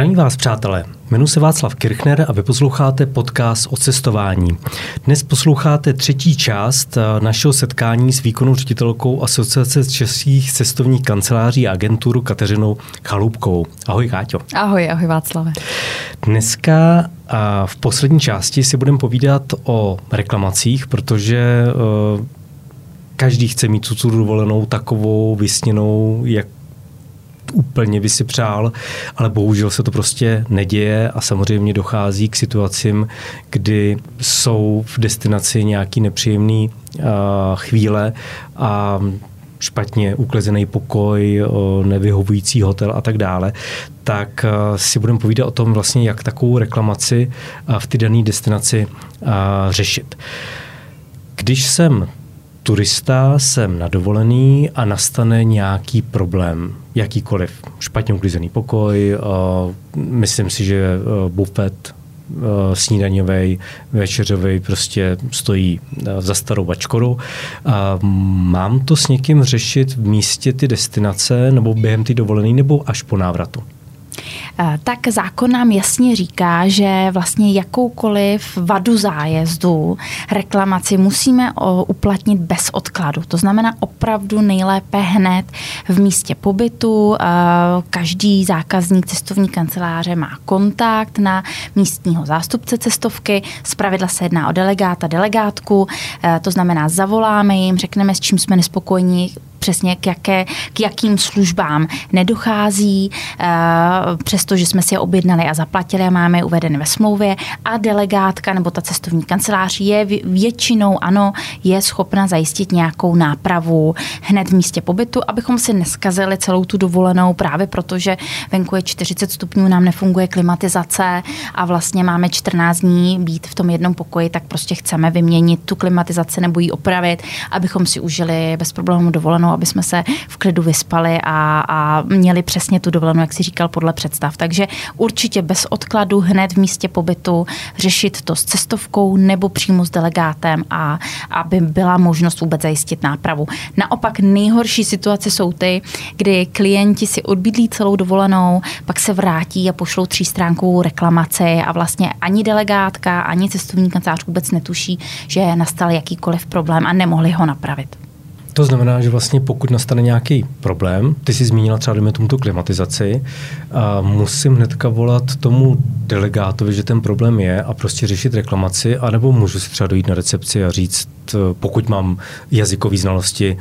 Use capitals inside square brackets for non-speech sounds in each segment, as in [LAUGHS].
Zdravím vás, přátelé. Jmenuji se Václav Kirchner a vy posloucháte podcast o cestování. Dnes posloucháte třetí část eh, našeho setkání s výkonnou ředitelkou Asociace českých cestovních kanceláří a agenturu Kateřinou Chalupkou. Ahoj, Káťo. Ahoj, ahoj, Václave. Dneska a v poslední části si budeme povídat o reklamacích, protože uh, každý chce mít tu dovolenou takovou vysněnou, jak úplně by si přál, ale bohužel se to prostě neděje a samozřejmě dochází k situacím, kdy jsou v destinaci nějaký nepříjemný uh, chvíle a špatně uklezený pokoj, nevyhovující hotel a tak dále, tak si budeme povídat o tom vlastně, jak takovou reklamaci v ty dané destinaci řešit. Když jsem turista, jsem na dovolený a nastane nějaký problém, jakýkoliv. Špatně uklizený pokoj, myslím si, že bufet snídaňový, večeřový prostě stojí za starou bačkoru. Mám to s někým řešit v místě ty destinace nebo během ty dovolený nebo až po návratu? Eh, tak zákon nám jasně říká, že vlastně jakoukoliv vadu zájezdu, reklamaci musíme uplatnit bez odkladu. To znamená opravdu nejlépe hned v místě pobytu. Eh, každý zákazník cestovní kanceláře má kontakt na místního zástupce cestovky. Zpravidla se jedná o delegáta, delegátku. Eh, to znamená, zavoláme jim, řekneme, s čím jsme nespokojeni, přesně k, jaké, k jakým službám nedochází, eh, přestože jsme si je objednali a zaplatili a máme je uvedeny ve smlouvě a delegátka nebo ta cestovní kancelář je většinou, ano, je schopna zajistit nějakou nápravu hned v místě pobytu, abychom si neskazili celou tu dovolenou právě protože venku je 40 stupňů, nám nefunguje klimatizace a vlastně máme 14 dní být v tom jednom pokoji, tak prostě chceme vyměnit tu klimatizaci nebo ji opravit, abychom si užili bez problémů dovolenou aby jsme se v klidu vyspali a, a měli přesně tu dovolenou, jak si říkal, podle představ. Takže určitě bez odkladu hned v místě pobytu řešit to s cestovkou nebo přímo s delegátem a aby byla možnost vůbec zajistit nápravu. Naopak nejhorší situace jsou ty, kdy klienti si odbydlí celou dovolenou, pak se vrátí a pošlou třístránkovou reklamaci a vlastně ani delegátka, ani cestovní kancelář vůbec netuší, že nastal jakýkoliv problém a nemohli ho napravit. To znamená, že vlastně pokud nastane nějaký problém, ty jsi zmínila třeba dejme tomu tu klimatizaci, a musím hnedka volat tomu delegátovi, že ten problém je a prostě řešit reklamaci, anebo můžu si třeba dojít na recepci a říct, pokud mám jazykové znalosti,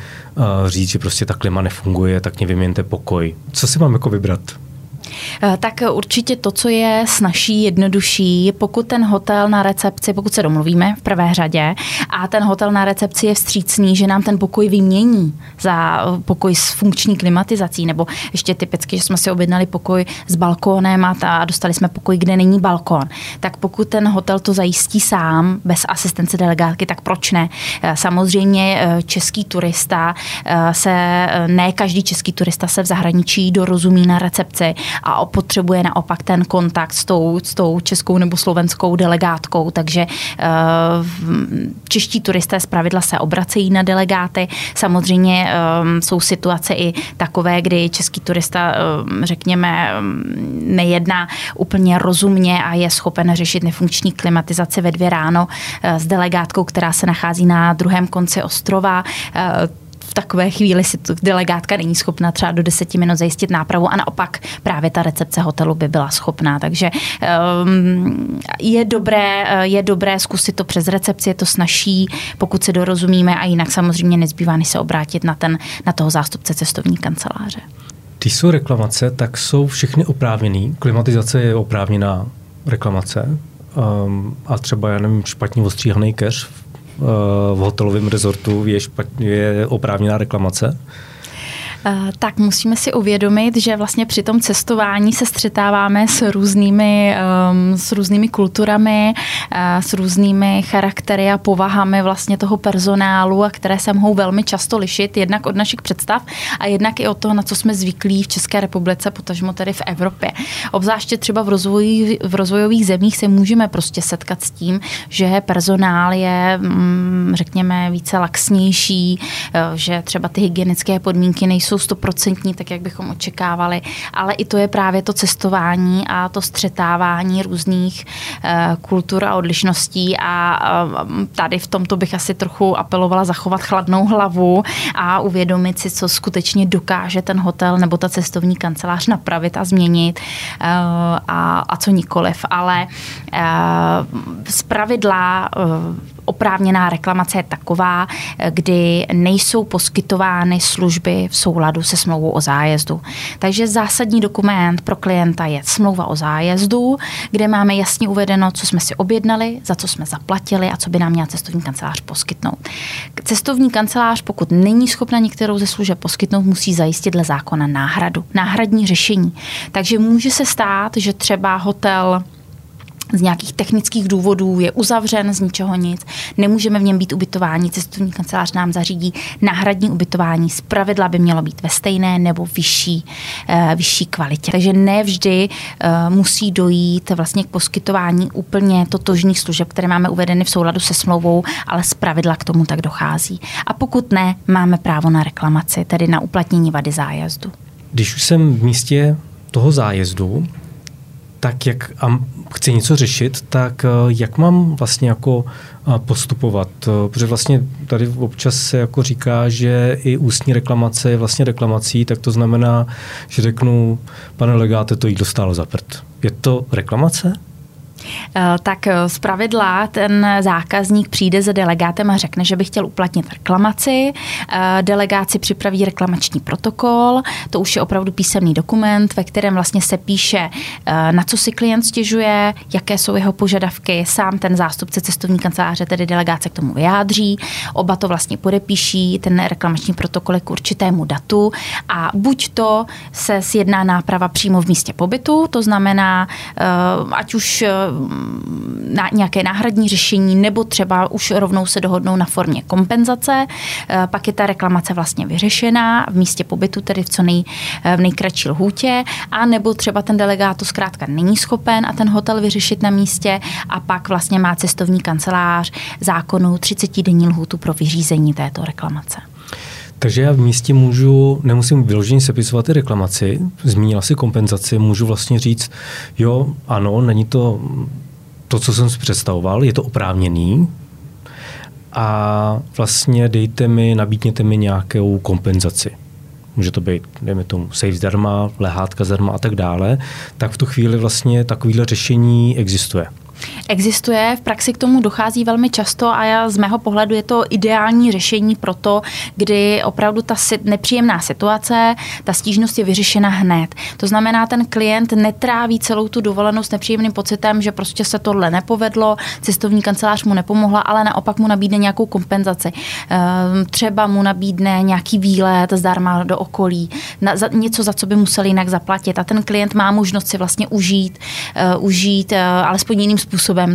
říct, že prostě ta klima nefunguje, tak mě vyměňte pokoj. Co si mám jako vybrat? Eh, tak určitě to, co je snažší, jednodušší, pokud ten hotel na recepci, pokud se domluvíme v prvé řadě a ten hotel na recepci je vstřícný, že nám ten pokoj vymění za pokoj s funkční klimatizací, nebo ještě typicky, že jsme si objednali pokoj s balkónem a, ta, dostali jsme pokoj, kde není balkón, tak pokud ten hotel to zajistí sám, bez asistence delegátky, tak proč ne? Eh, samozřejmě eh, český turista se, ne každý český turista se v zahraničí dorozumí na recepci a potřebuje naopak ten kontakt s tou, s tou českou nebo slovenskou delegátkou, takže uh, čeští turisté zpravidla se obracejí na delegáty. Samozřejmě um, jsou situace i takové, kdy český turista, um, řekněme, um, nejedná úplně rozumně a je schopen řešit nefunkční klimatizaci ve dvě ráno s delegátkou, která se nachází na druhém konci ostrova. V takové chvíli si tu delegátka není schopna třeba do deseti minut zajistit nápravu a naopak právě ta recepce hotelu by byla schopná. Takže um, je, dobré, eh, je dobré zkusit to přes recepci, je to snažší, pokud se dorozumíme a jinak samozřejmě nezbývá, než se obrátit na, ten, na toho zástupce cestovní kanceláře. Když jsou reklamace, tak jsou všechny oprávněný. Klimatizace je oprávněná reklamace. Um, a třeba, já nevím, špatně ostříhaný keř v hotelovém rezortu je, je oprávněná reklamace? Eh, tak musíme si uvědomit, že vlastně při tom cestování se střetáváme s různými, ehm, s různými kulturami, eh, s různými charaktery a povahami vlastně toho personálu, a které se mohou velmi často lišit, jednak od našich představ a jednak i od toho, na co jsme zvyklí v České republice, potažmo tedy v Evropě. Obzvláště třeba v, rozvoji, v rozvojových zemích se můžeme prostě setkat s tím, že personál je, mm, řekněme, více laxnější, eh, že třeba ty hygienické podmínky nejsou nejsou stoprocentní, tak jak bychom očekávali, ale i to je právě to cestování a to střetávání různých uh, kultur a odlišností a uh, tady v tomto bych asi trochu apelovala zachovat chladnou hlavu a uvědomit si, co skutečně dokáže ten hotel nebo ta cestovní kancelář napravit a změnit uh, a, a co nikoliv. Ale z pravidla oprávněná reklamace je taková, kdy nejsou poskytovány služby v souladu se smlouvou o zájezdu. Takže zásadní dokument pro klienta je smlouva o zájezdu, kde máme jasně uvedeno, co jsme si objednali, za co jsme zaplatili a co by nám měla cestovní kancelář poskytnout. Cestovní kancelář, pokud není schopna některou ze služeb poskytnout, musí zajistit dle zákona náhradu, náhradní řešení. Takže může se stát, že třeba hotel z nějakých technických důvodů je uzavřen z ničeho nic, nemůžeme v něm být ubytování, cestovní kancelář nám zařídí náhradní ubytování, z pravidla by mělo být ve stejné nebo vyšší, uh, vyšší kvalitě. Takže ne vždy uh, musí dojít vlastně k poskytování úplně totožných služeb, které máme uvedeny v souladu se smlouvou, ale z pravidla k tomu tak dochází. A pokud ne, máme právo na reklamaci, tedy na uplatnění vady zájezdu. Když už jsem v místě toho zájezdu, tak jak a chci něco řešit, tak eh, jak mám vlastně jako eh, postupovat? Eh, protože vlastně tady občas se jako říká, že i ústní reklamace je vlastně reklamací, tak to znamená, že řeknu, pane legáte, to jídlo stálo za prd. Je to reklamace? Eh, tak eh, z pravidla ten zákazník přijde za delegátem a řekne, že by chtěl uplatnit reklamaci. Eh, Delegáci připraví reklamační protokol, to už je opravdu písemný dokument, ve kterém vlastně se píše, na co si klient stěžuje, jaké jsou jeho požadavky. Sám ten zástupce cestovní kanceláře, tedy delegáce k tomu vyjádří. Oba to vlastně podepíší, ten reklamační protokol k určitému datu a buď to se sjedná náprava přímo v místě pobytu, to znamená, ať už na nějaké náhradní řešení nebo třeba už rovnou se dohodnou na formě kompenzace. Eh, pak je ta reklamace vlastně vyřešená v místě pobytu, tedy v co nej, eh, v nejkratší lhůtě, a nebo třeba ten delegát to zkrátka není schopen a ten hotel vyřešit na místě a pak vlastně má cestovní kancelář zákonu 30 denní lhůtu pro vyřízení této reklamace. Takže já v místě můžu, nemusím vyloženě sepisovat ty reklamaci, zmínila si kompenzaci, můžu vlastně říct, jo, ano, není to to, co jsem si představoval, je to oprávněný a vlastně dejte mi, nabídněte mi nějakou kompenzaci. Může to být, dejme tomu, safe zdarma, lehátka zdarma a tak dále, tak v tu chvíli vlastně takovýhle řešení existuje. Existuje, v praxi k tomu dochází velmi často a já z mého pohledu je to ideální řešení pro to, kdy opravdu ta nepříjemná situace, ta stížnost je vyřešena hned. To znamená, ten klient netráví celou tu dovolenou s nepříjemným pocitem, že prostě se tohle nepovedlo, cestovní kancelář mu nepomohla, ale naopak mu nabídne nějakou kompenzaci. Ehm, třeba mu nabídne nějaký výlet zdarma do okolí, něco, za co by musel jinak zaplatit. A ten klient má možnost si vlastně užít, uh, užít uh, alespoň jiným způsobem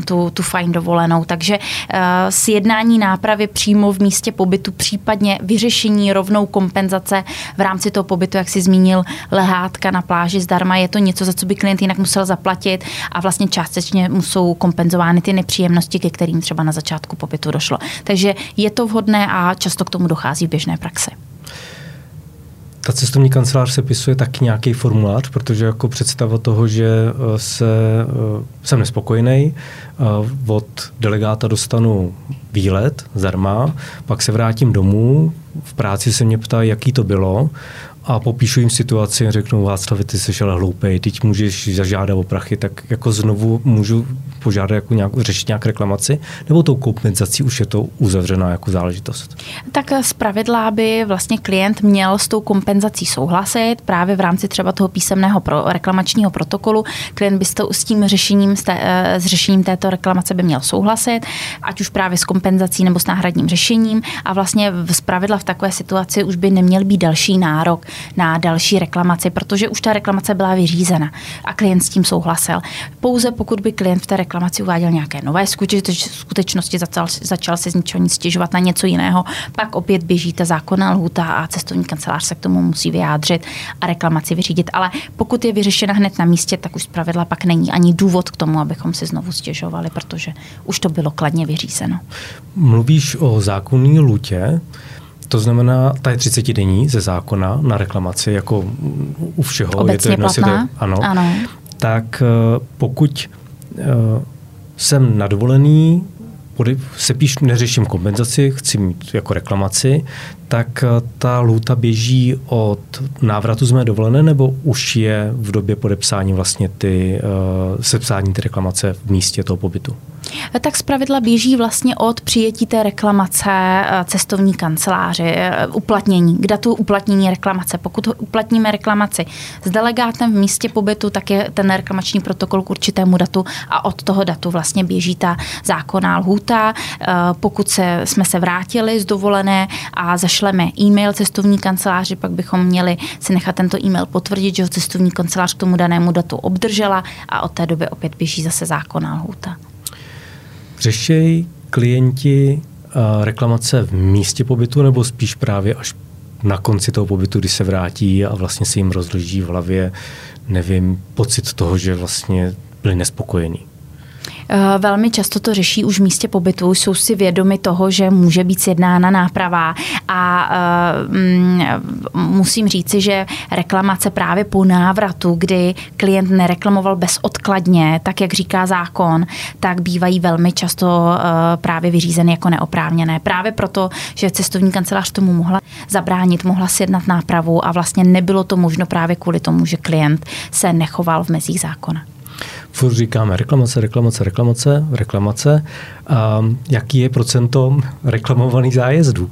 tu, tu fajn dovolenou. Takže uh, sjednání nápravy přímo v místě pobytu, případně vyřešení rovnou kompenzace v rámci toho pobytu, jak si zmínil, lehátka na pláži zdarma, je to něco, za co by klient jinak musel zaplatit a vlastně částečně mu jsou kompenzovány ty nepříjemnosti, ke kterým třeba na začátku pobytu došlo. Takže je to vhodné a často k tomu dochází v běžné praxi ta cestovní kancelář se pisuje taky nějaký formulář, protože jako představa toho, že eh, se, eh, jsem nespokojený, eh, od delegáta dostanu výlet zdarma, pak se vrátím domů, v práci se mě ptá, jaký to bylo a popíšu jim situaci a řeknu, Václav, ty jsi ale hloupej, teď můžeš zažádat o prachy, tak jako znovu můžu požádat jako nějak, řešit nějak reklamaci, nebo tou kompenzací už je to uzavřená jako záležitost? Tak z pravidla by vlastně klient měl s tou kompenzací souhlasit právě v rámci třeba toho písemného pro, reklamačního protokolu. Klient by s, to, s tím řešením, s, té, eh, s řešením této reklamace by měl souhlasit, ať už právě s kompenzací nebo s náhradním řešením a vlastně z pravidla v takové situaci už by neměl být další nárok na další reklamaci, protože už ta reklamace byla vyřízena a klient s tím souhlasil. Pouze pokud by klient v té reklamaci uváděl nějaké nové skutečnosti, začal, začal se z ničeho nic stěžovat na něco jiného, pak opět běží ta zákonná lhuta a cestovní kancelář se k tomu musí vyjádřit a reklamaci vyřídit. Ale pokud je vyřešena hned na místě, tak už zpravidla pak není ani důvod k tomu, abychom si znovu stěžovali, protože už to bylo kladně vyřízeno. Mluvíš o zákonné lhutě. To znamená, ta je 30 denní ze zákona na reklamaci, jako u všeho. Obecně je to jedno, platná? Je to, ano. ano. Tak eh, pokud eh, jsem nadvolený, se píš, neřeším kompenzaci, chci mít jako reklamaci, tak eh, ta lůta běží od návratu z mé dovolené, nebo už je v době podepsání vlastně ty, uh, sepsání ty reklamace v místě toho pobytu? Tak zpravidla běží vlastně od přijetí té reklamace eh, cestovní kanceláři, uplatnění, k datu uplatnění reklamace. Pokud uplatníme reklamaci s delegátem v místě pobytu, tak je ten reklamační protokol k určitému datu a od toho datu vlastně běží ta zákonná lhůta. Pokud se, jsme se vrátili z dovolené a zašleme e-mail cestovní kanceláři, pak bychom měli si nechat tento e-mail potvrdit, že ho cestovní kancelář k tomu danému datu obdržela a od té doby opět běží zase zákonná lhůta. Řešej klienti reklamace v místě pobytu nebo spíš právě až na konci toho pobytu, kdy se vrátí a vlastně se jim rozloží v hlavě, nevím, pocit toho, že vlastně byli nespokojení? Eh, velmi často to řeší už v místě pobytu, jsou si vědomi toho, že může být sjednána náprava a mm, musím říci, že reklamace právě po návratu, kdy klient nereklamoval bezodkladně, tak jak říká zákon, tak bývají velmi často eh, právě vyřízeny jako neoprávněné. Právě proto, že cestovní kancelář tomu mohla zabránit, mohla sjednat nápravu a vlastně nebylo to možno právě kvůli tomu, že klient se nechoval v mezích zákona furt říkáme reklamace, reklamace, reklamace, reklamace. A jaký je procento reklamovaných zájezdů?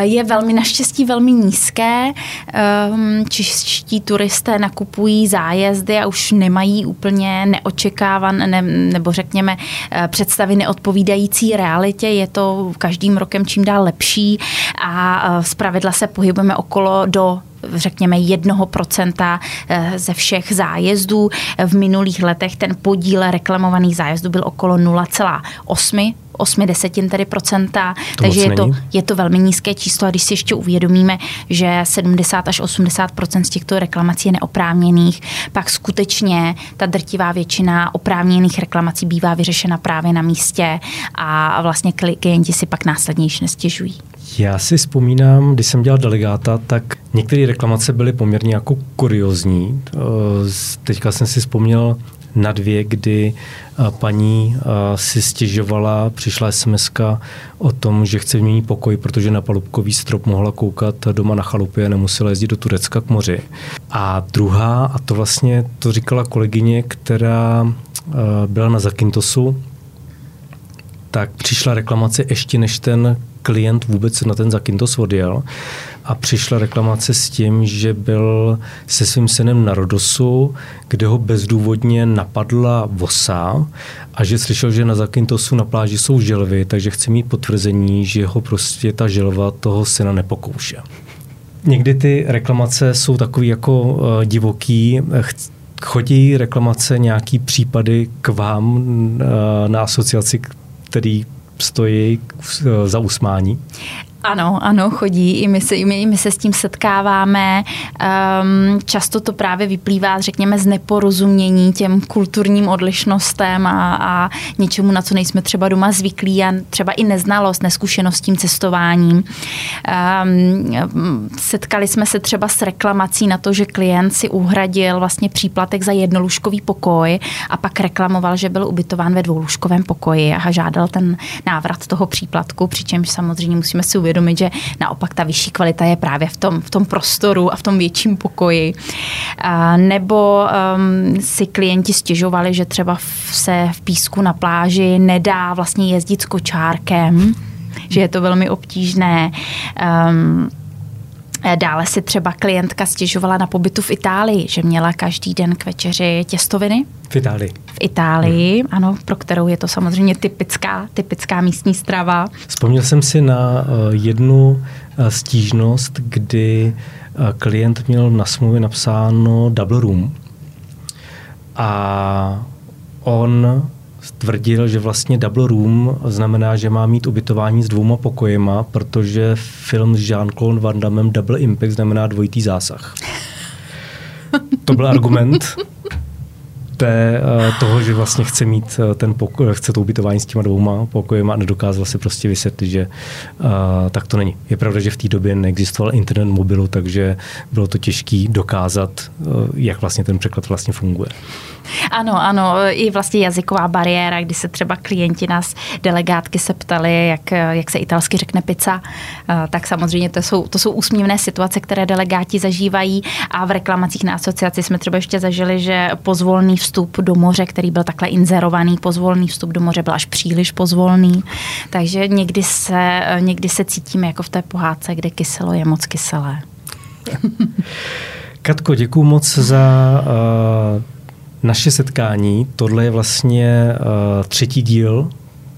Je velmi naštěstí velmi nízké. Ehm, čeští turisté nakupují zájezdy a už nemají úplně neočekávan, ne, nebo řekněme eh, představy neodpovídající realitě. Je to každým rokem čím dál lepší a eh, zpravidla se pohybujeme okolo do řekněme, jednoho procenta eh, ze všech zájezdů. V minulých letech ten podíl reklamovaných zájezdů byl okolo 0,8 8 desetin tedy procenta, to takže je to, je to velmi nízké číslo a když si ještě uvědomíme, že 70 až 80% z těchto reklamací je neoprávněných, pak skutečně ta drtivá většina oprávněných reklamací bývá vyřešena právě na místě a vlastně klienti si pak následně již nestěžují. Já si vzpomínám, když jsem dělal delegáta, tak některé reklamace byly poměrně jako kuriozní. Eh, teďka jsem si vzpomněl na dvě, kdy eh, paní eh, si stěžovala, přišla sms o tom, že chce vyměnit pokoj, protože na palubkový strop mohla koukat doma na chalupě a nemusela jezdit do Turecka k moři. A druhá, a to vlastně to říkala kolegyně, která byla na Zakintosu, tak přišla reklamace ještě než ten klient vůbec na ten Zakintos odjel a přišla reklamace s tím, že byl se svým synem na Rodosu, kde ho bezdůvodně napadla vosa a že slyšel, že na Zakintosu na pláži jsou želvy, takže chce mít potvrzení, že ho prostě ta želva toho syna nepokouše. Někdy ty reklamace jsou takový jako uh, divoký, chodí reklamace nějaký případy k vám uh, na asociaci, který stojí za usmání? Ano, ano, chodí. I my se, my, my se s tím setkáváme. Um, často to právě vyplývá, řekněme, z neporozumění těm kulturním odlišnostem a, a něčemu, na co nejsme třeba doma zvyklí a třeba i neznalost, neskušenost s tím cestováním. Um, setkali jsme se třeba s reklamací na to, že klient si uhradil vlastně příplatek za jednolůžkový pokoj a pak reklamoval, že byl ubytován ve dvoulůžkovém pokoji a žádal ten návrat toho příplatku, přičemž samozřejmě musíme si uvědomit, uvědomit, že naopak ta vyšší kvalita je právě v tom, v tom prostoru a v tom větším pokoji. A nebo um, si klienti stěžovali, že třeba se v písku na pláži nedá vlastně jezdit s kočárkem, že je to velmi obtížné. Um, Dále si třeba klientka stěžovala na pobytu v Itálii, že měla každý den k večeři těstoviny. V Itálii. V Itálii, hmm. ano, pro kterou je to samozřejmě typická, typická místní strava. Vzpomněl jsem si na uh, jednu uh, stížnost, kdy klient měl na smluvě napsáno double room a on tvrdil, že vlastně double room znamená, že má mít ubytování s dvouma pokojema, protože film s Jean-Claude Van Damme Double Impact znamená dvojitý zásah. [LAUGHS] To byl argument. té, uh, toho, že vlastně chce mít uh, ten pokoj, chce to ubytování s těma dvouma pokojema a nedokázal si prostě vysvětlit, že uh, tak to není. Je pravda, že v té době neexistoval internet mobilu, takže bylo to těžké dokázat, uh, jak vlastně ten překlad vlastně funguje. Ano, ano, i vlastně jazyková bariéra, kdy se třeba klienti nás, delegátky se ptali, jak, jak se italsky řekne pizza, tak samozřejmě to jsou, to jsou úsměvné situace, které delegáti zažívají a v reklamacích na asociaci jsme třeba ještě zažili, že pozvolný vstup do moře, který byl takhle inzerovaný, pozvolný vstup do moře byl až příliš pozvolný, takže někdy se, někdy se cítíme jako v té pohádce, kde kyselo je moc kyselé. [LAUGHS] Katko, děkuji moc za uh, naše setkání. Tohle je vlastně uh, třetí díl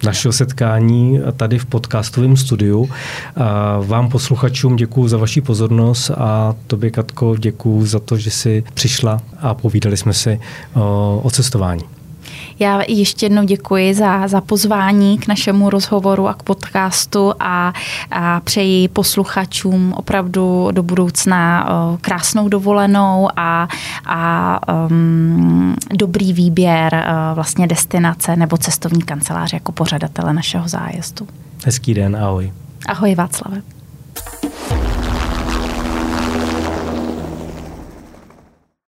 našeho setkání tady v podcastovém studiu. Uh, vám posluchačům děkuji za vaši pozornost a tobě, Katko, děkuji za to, že jsi přišla a povídali jsme si uh, o cestování. Já ještě jednou děkuji za, za pozvání k našemu rozhovoru a k podcastu a, a přeji posluchačům opravdu do budoucna krásnou dovolenou a, a um, dobrý výběr vlastně destinace nebo cestovní kanceláře jako pořadatele našeho zájezdu. Hezký den, ahoj. Ahoj Václave.